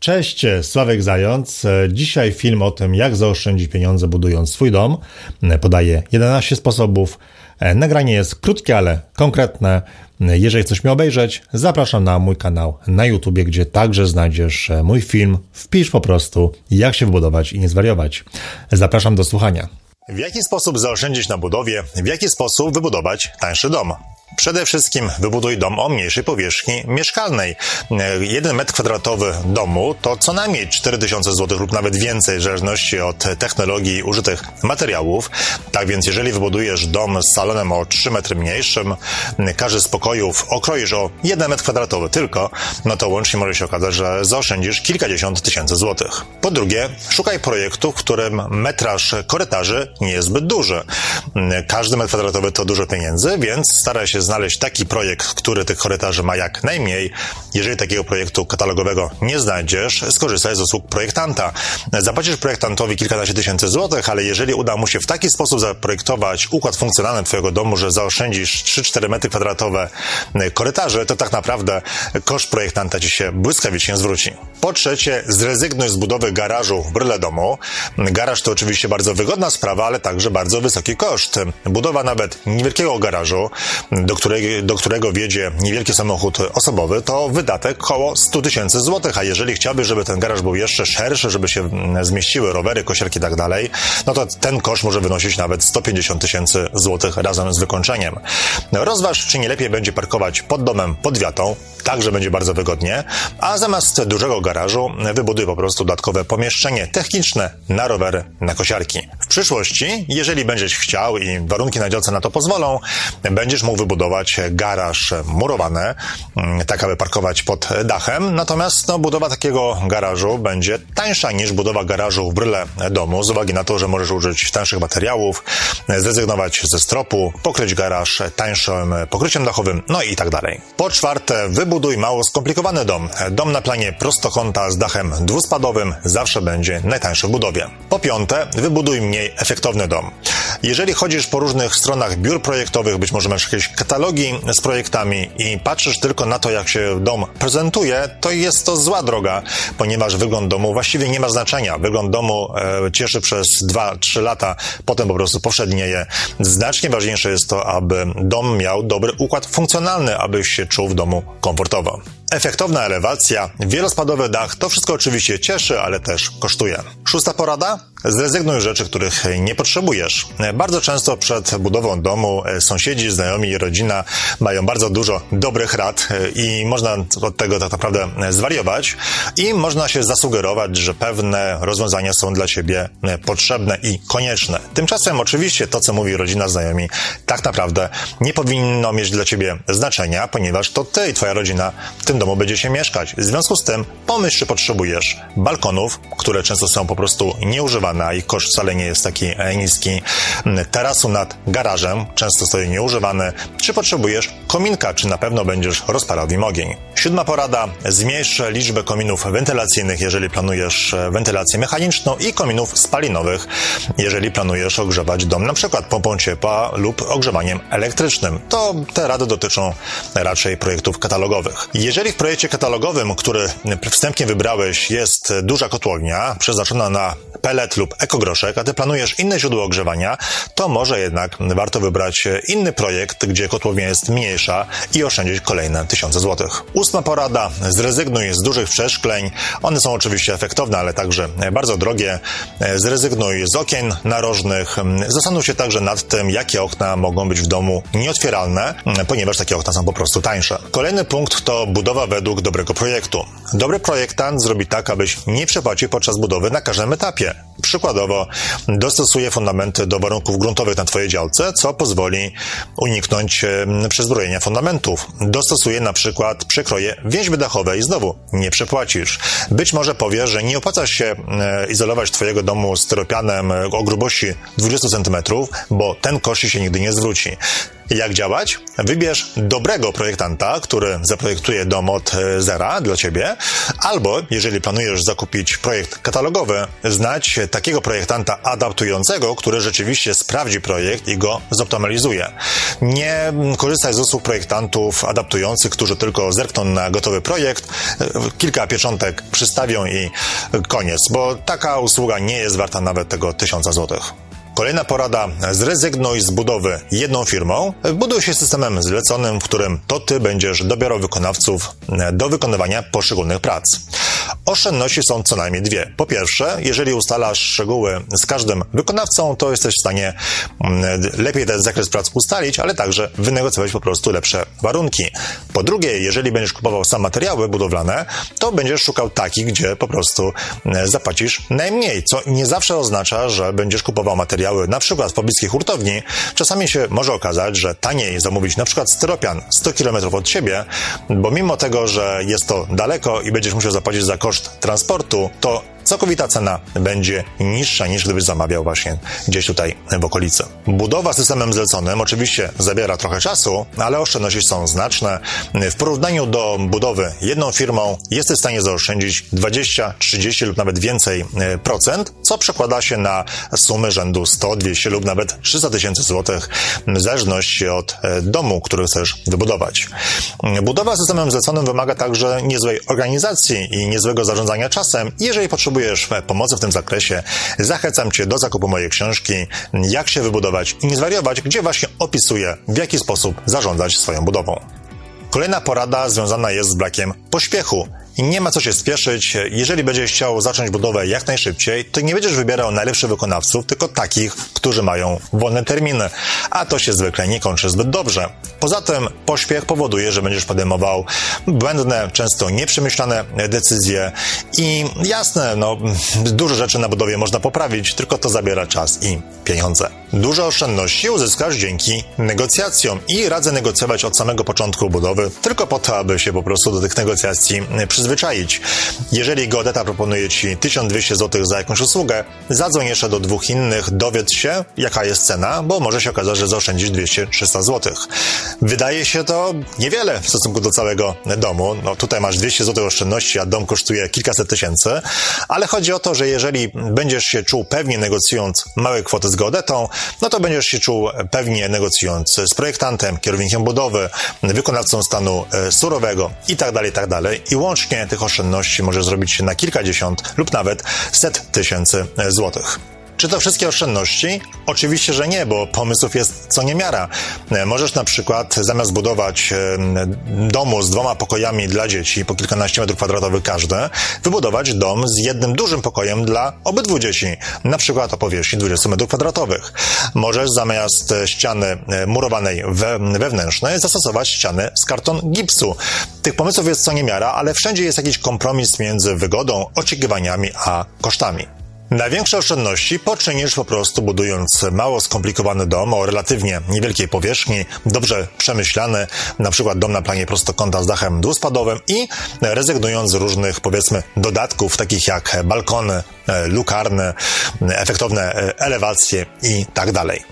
Cześć, Sławek Zając. Dzisiaj film o tym, jak zaoszczędzić pieniądze budując swój dom. Podaję 11 sposobów. Nagranie jest krótkie, ale konkretne. Jeżeli chcesz mnie obejrzeć, zapraszam na mój kanał na YouTube, gdzie także znajdziesz mój film. Wpisz po prostu, jak się wybudować i nie zwariować. Zapraszam do słuchania. W jaki sposób zaoszczędzić na budowie? W jaki sposób wybudować tańszy dom? Przede wszystkim wybuduj dom o mniejszej powierzchni mieszkalnej. Jeden metr kwadratowy domu to co najmniej 4000 zł lub nawet więcej, w zależności od technologii i użytych materiałów. Tak więc, jeżeli wybudujesz dom z salonem o 3 metry mniejszym, każdy z pokojów okroisz o 1 metr kwadratowy tylko, no to łącznie może się okazać, że zaoszczędzisz kilkadziesiąt tysięcy złotych. Po drugie, szukaj projektu, w którym metraż korytarzy nie jest zbyt duży. Każdy metr kwadratowy to dużo pieniędzy, więc staraj się znaleźć taki projekt, który tych korytarzy ma jak najmniej. Jeżeli takiego projektu katalogowego nie znajdziesz, skorzystaj z usług projektanta. Zapłacisz projektantowi kilkanaście tysięcy złotych, ale jeżeli uda mu się w taki sposób zaprojektować układ funkcjonalny Twojego domu, że zaoszczędzisz 3-4 metry kwadratowe korytarzy, to tak naprawdę koszt projektanta Ci się błyskawicznie zwróci. Po trzecie, zrezygnuj z budowy garażu w bryle domu. Garaż to oczywiście bardzo wygodna sprawa, ale także bardzo wysoki koszt. Budowa nawet niewielkiego garażu, do którego, do którego wiedzie niewielki samochód osobowy, to wydatek około 100 tysięcy złotych, a jeżeli chciałby, żeby ten garaż był jeszcze szerszy, żeby się zmieściły rowery, kosiarki i tak dalej, no to ten koszt może wynosić nawet 150 tysięcy złotych razem z wykończeniem. Rozważ, czy nie lepiej będzie parkować pod domem, pod wiatą, także będzie bardzo wygodnie, a zamiast dużego garażu wybuduj po prostu dodatkowe pomieszczenie techniczne na rowery, na kosiarki. W przyszłości, jeżeli będziesz chciał i warunki na działce na to pozwolą, będziesz mógł wybudować garaż murowany, tak aby parkować pod dachem, natomiast no, budowa takiego garażu będzie tańsza niż budowa garażu w bryle domu, z uwagi na to, że możesz użyć tańszych materiałów, zrezygnować ze stropu, pokryć garaż tańszym pokryciem dachowym, no i tak dalej. Po czwarte, wybuduj mało skomplikowany dom. Dom na planie prostokąta z dachem dwuspadowym zawsze będzie najtańszy w budowie. Po piąte, wybuduj mniej efektowny dom. Jeżeli chodzisz po różnych stronach biur projektowych, być może masz jakieś katalogi z projektami i patrzysz tylko na to, jak się dom prezentuje, to jest to zła droga, ponieważ wygląd domu właściwie nie ma znaczenia. Wygląd domu e, cieszy przez 2-3 lata, potem po prostu powszednieje. Znacznie ważniejsze jest to, aby dom miał dobry układ funkcjonalny, abyś się czuł w domu komfortowo. Efektowna elewacja, wielospadowy dach, to wszystko oczywiście cieszy, ale też kosztuje. Szósta porada? Zrezygnuj z rzeczy, których nie potrzebujesz. Bardzo często przed budową domu sąsiedzi, znajomi rodzina mają bardzo dużo dobrych rad i można od tego tak naprawdę zwariować i można się zasugerować, że pewne rozwiązania są dla ciebie potrzebne i konieczne. Tymczasem oczywiście to, co mówi rodzina, znajomi, tak naprawdę nie powinno mieć dla ciebie znaczenia, ponieważ to ty i twoja rodzina tym domu będzie się mieszkać. W związku z tym pomyśl, czy potrzebujesz balkonów, które często są po prostu nieużywane, a ich koszt wcale nie jest taki niski, tarasu nad garażem, często stoi nieużywany, czy potrzebujesz kominka, czy na pewno będziesz rozpalał w ogień. Siódma porada, zmniejsz liczbę kominów wentylacyjnych, jeżeli planujesz wentylację mechaniczną i kominów spalinowych, jeżeli planujesz ogrzewać dom na przykład pompą ciepła lub ogrzewaniem elektrycznym. To te rady dotyczą raczej projektów katalogowych. Jeżeli w projekcie katalogowym, który wstępnie wybrałeś, jest duża kotłownia przeznaczona na pelet lub ekogroszek, a ty planujesz inne źródło ogrzewania, to może jednak warto wybrać inny projekt, gdzie kotłownia jest mniejsza i oszczędzić kolejne tysiące złotych. Ósma porada. Zrezygnuj z dużych przeszkleń. One są oczywiście efektowne, ale także bardzo drogie. Zrezygnuj z okien narożnych. Zastanów się także nad tym, jakie okna mogą być w domu nieotwieralne, ponieważ takie okna są po prostu tańsze. Kolejny punkt to budowa według dobrego projektu. Dobry projektant zrobi tak, abyś nie przepłacił podczas budowy na każdym etapie. Przykładowo dostosuje fundamenty do warunków gruntowych na Twojej działce, co pozwoli uniknąć przezbrojenia fundamentów. Dostosuje na przykład przekroje więźby i znowu nie przepłacisz. Być może powiesz, że nie opłaca się izolować Twojego domu styropianem o grubości 20 cm, bo ten koszt się nigdy nie zwróci. Jak działać? Wybierz dobrego projektanta, który zaprojektuje dom od e, zera dla ciebie, albo jeżeli planujesz zakupić projekt katalogowy, znać takiego projektanta adaptującego, który rzeczywiście sprawdzi projekt i go zoptymalizuje. Nie korzystaj z usług projektantów adaptujących, którzy tylko zerkną na gotowy projekt, e, kilka pieczątek przystawią i koniec, bo taka usługa nie jest warta nawet tego tysiąca złotych. Kolejna porada: zrezygnuj z budowy jedną firmą. Buduj się systemem zleconym, w którym to ty będziesz dobierał wykonawców do wykonywania poszczególnych prac. Oszczędności są co najmniej dwie. Po pierwsze, jeżeli ustalasz szczegóły z każdym wykonawcą, to jesteś w stanie mm, lepiej ten zakres prac ustalić, ale także wynegocjować po prostu lepsze warunki. Po drugie, jeżeli będziesz kupował sam materiały budowlane, to będziesz szukał takich, gdzie po prostu mm, zapłacisz najmniej, co nie zawsze oznacza, że będziesz kupował materiały na przykład w pobliskiej hurtowni. Czasami się może okazać, że taniej zamówić na przykład styropian 100 km od siebie, bo mimo tego, że jest to daleko i będziesz musiał zapłacić za koszt transportu, to całkowita cena będzie niższa niż gdybyś zamawiał właśnie gdzieś tutaj w okolicy. Budowa systemem zleconym oczywiście zabiera trochę czasu, ale oszczędności są znaczne. W porównaniu do budowy jedną firmą jesteś w stanie zaoszczędzić 20, 30 lub nawet więcej e, procent, co przekłada się na sumy rzędu 100, 200 lub nawet 300 tysięcy złotych w zależności od e, domu, który chcesz wybudować. Budowa systemem zleconym wymaga także niezłej organizacji i niezłego zarządzania czasem. Jeżeli potrzebujesz potrzebujesz pomocy w tym zakresie, zachęcam Cię do zakupu mojej książki Jak się wybudować i nie zwariować, gdzie właśnie opisuję, w jaki sposób zarządzać swoją budową. Kolejna porada związana jest z brakiem pośpiechu. I nie ma co się spieszyć. Jeżeli będziesz chciał zacząć budowę jak najszybciej, to nie będziesz wybierał najlepszych wykonawców, tylko takich, którzy mają wolne terminy. A to się zwykle nie kończy zbyt dobrze. Poza tym pośpiech powoduje, że będziesz podejmował błędne, często nieprzemyślane decyzje i jasne, no, dużo rzeczy na budowie można poprawić, tylko to zabiera czas i pieniądze. Duże oszczędności uzyskasz dzięki negocjacjom i radzę negocjować od samego początku budowy, tylko po to, aby się po prostu do tych negocjacji przyzwyczaić. Jeżeli geodeta proponuje Ci 1200 zł za jakąś usługę, zadzwoń jeszcze do dwóch innych, dowiedz się, jaka jest cena, bo może się okazać, że zaoszczędzisz 200-300 zł. Wydaje się to niewiele w stosunku do całego domu. No tutaj masz 200 zł oszczędności, a dom kosztuje kilkaset tysięcy, ale chodzi o to, że jeżeli będziesz się czuł pewnie negocjując małe kwoty z geodetą, no to będziesz się czuł pewnie negocjując z projektantem, kierownikiem budowy, wykonawcą stanu e, surowego i tak dalej, i tak. I łącznie tych oszczędności może zrobić się na kilkadziesiąt lub nawet set tysięcy e, złotych. Czy to wszystkie oszczędności? Oczywiście, że nie, bo pomysłów jest co niemiara. E, możesz na przykład zamiast budować domu z dwoma pokojami dla dzieci, po kilkanaście metrów kwadratowych każde, wybudować dom z jednym dużym pokojem dla obydwu dzieci, na przykład o powierzchni 20 metrów kwadratowych. Możesz zamiast ściany e, murowanej wewnętrznej zastosować ściany z karton gipsu. Tych pomysłów jest co niemiara, ale wszędzie jest jakiś kompromis między wygodą, oczekiwaniami a kosztami. Największe oszczędności poczynisz po prostu budując mało skomplikowany dom o relatywnie niewielkiej powierzchni, dobrze przemyślany, na przykład dom na planie prostokąta z dachem dwuspadowym i rezygnując z różnych, powiedzmy, dodatków, takich jak balkony, e, lukarne, efektowne e, elewacje i tak dalej.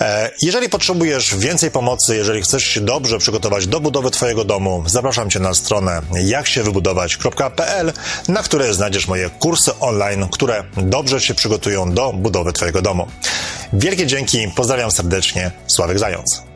E, jeżeli potrzebujesz więcej pomocy, jeżeli chcesz się dobrze przygotować do budowy Twojego domu, zapraszam Cię na stronę jaksiewybudować.pl, na której znajdziesz moje kursy online, które dobrze się przygotują do budowy Twojego domu. Wielkie dzięki, pozdrawiam serdecznie, Sławek Zając.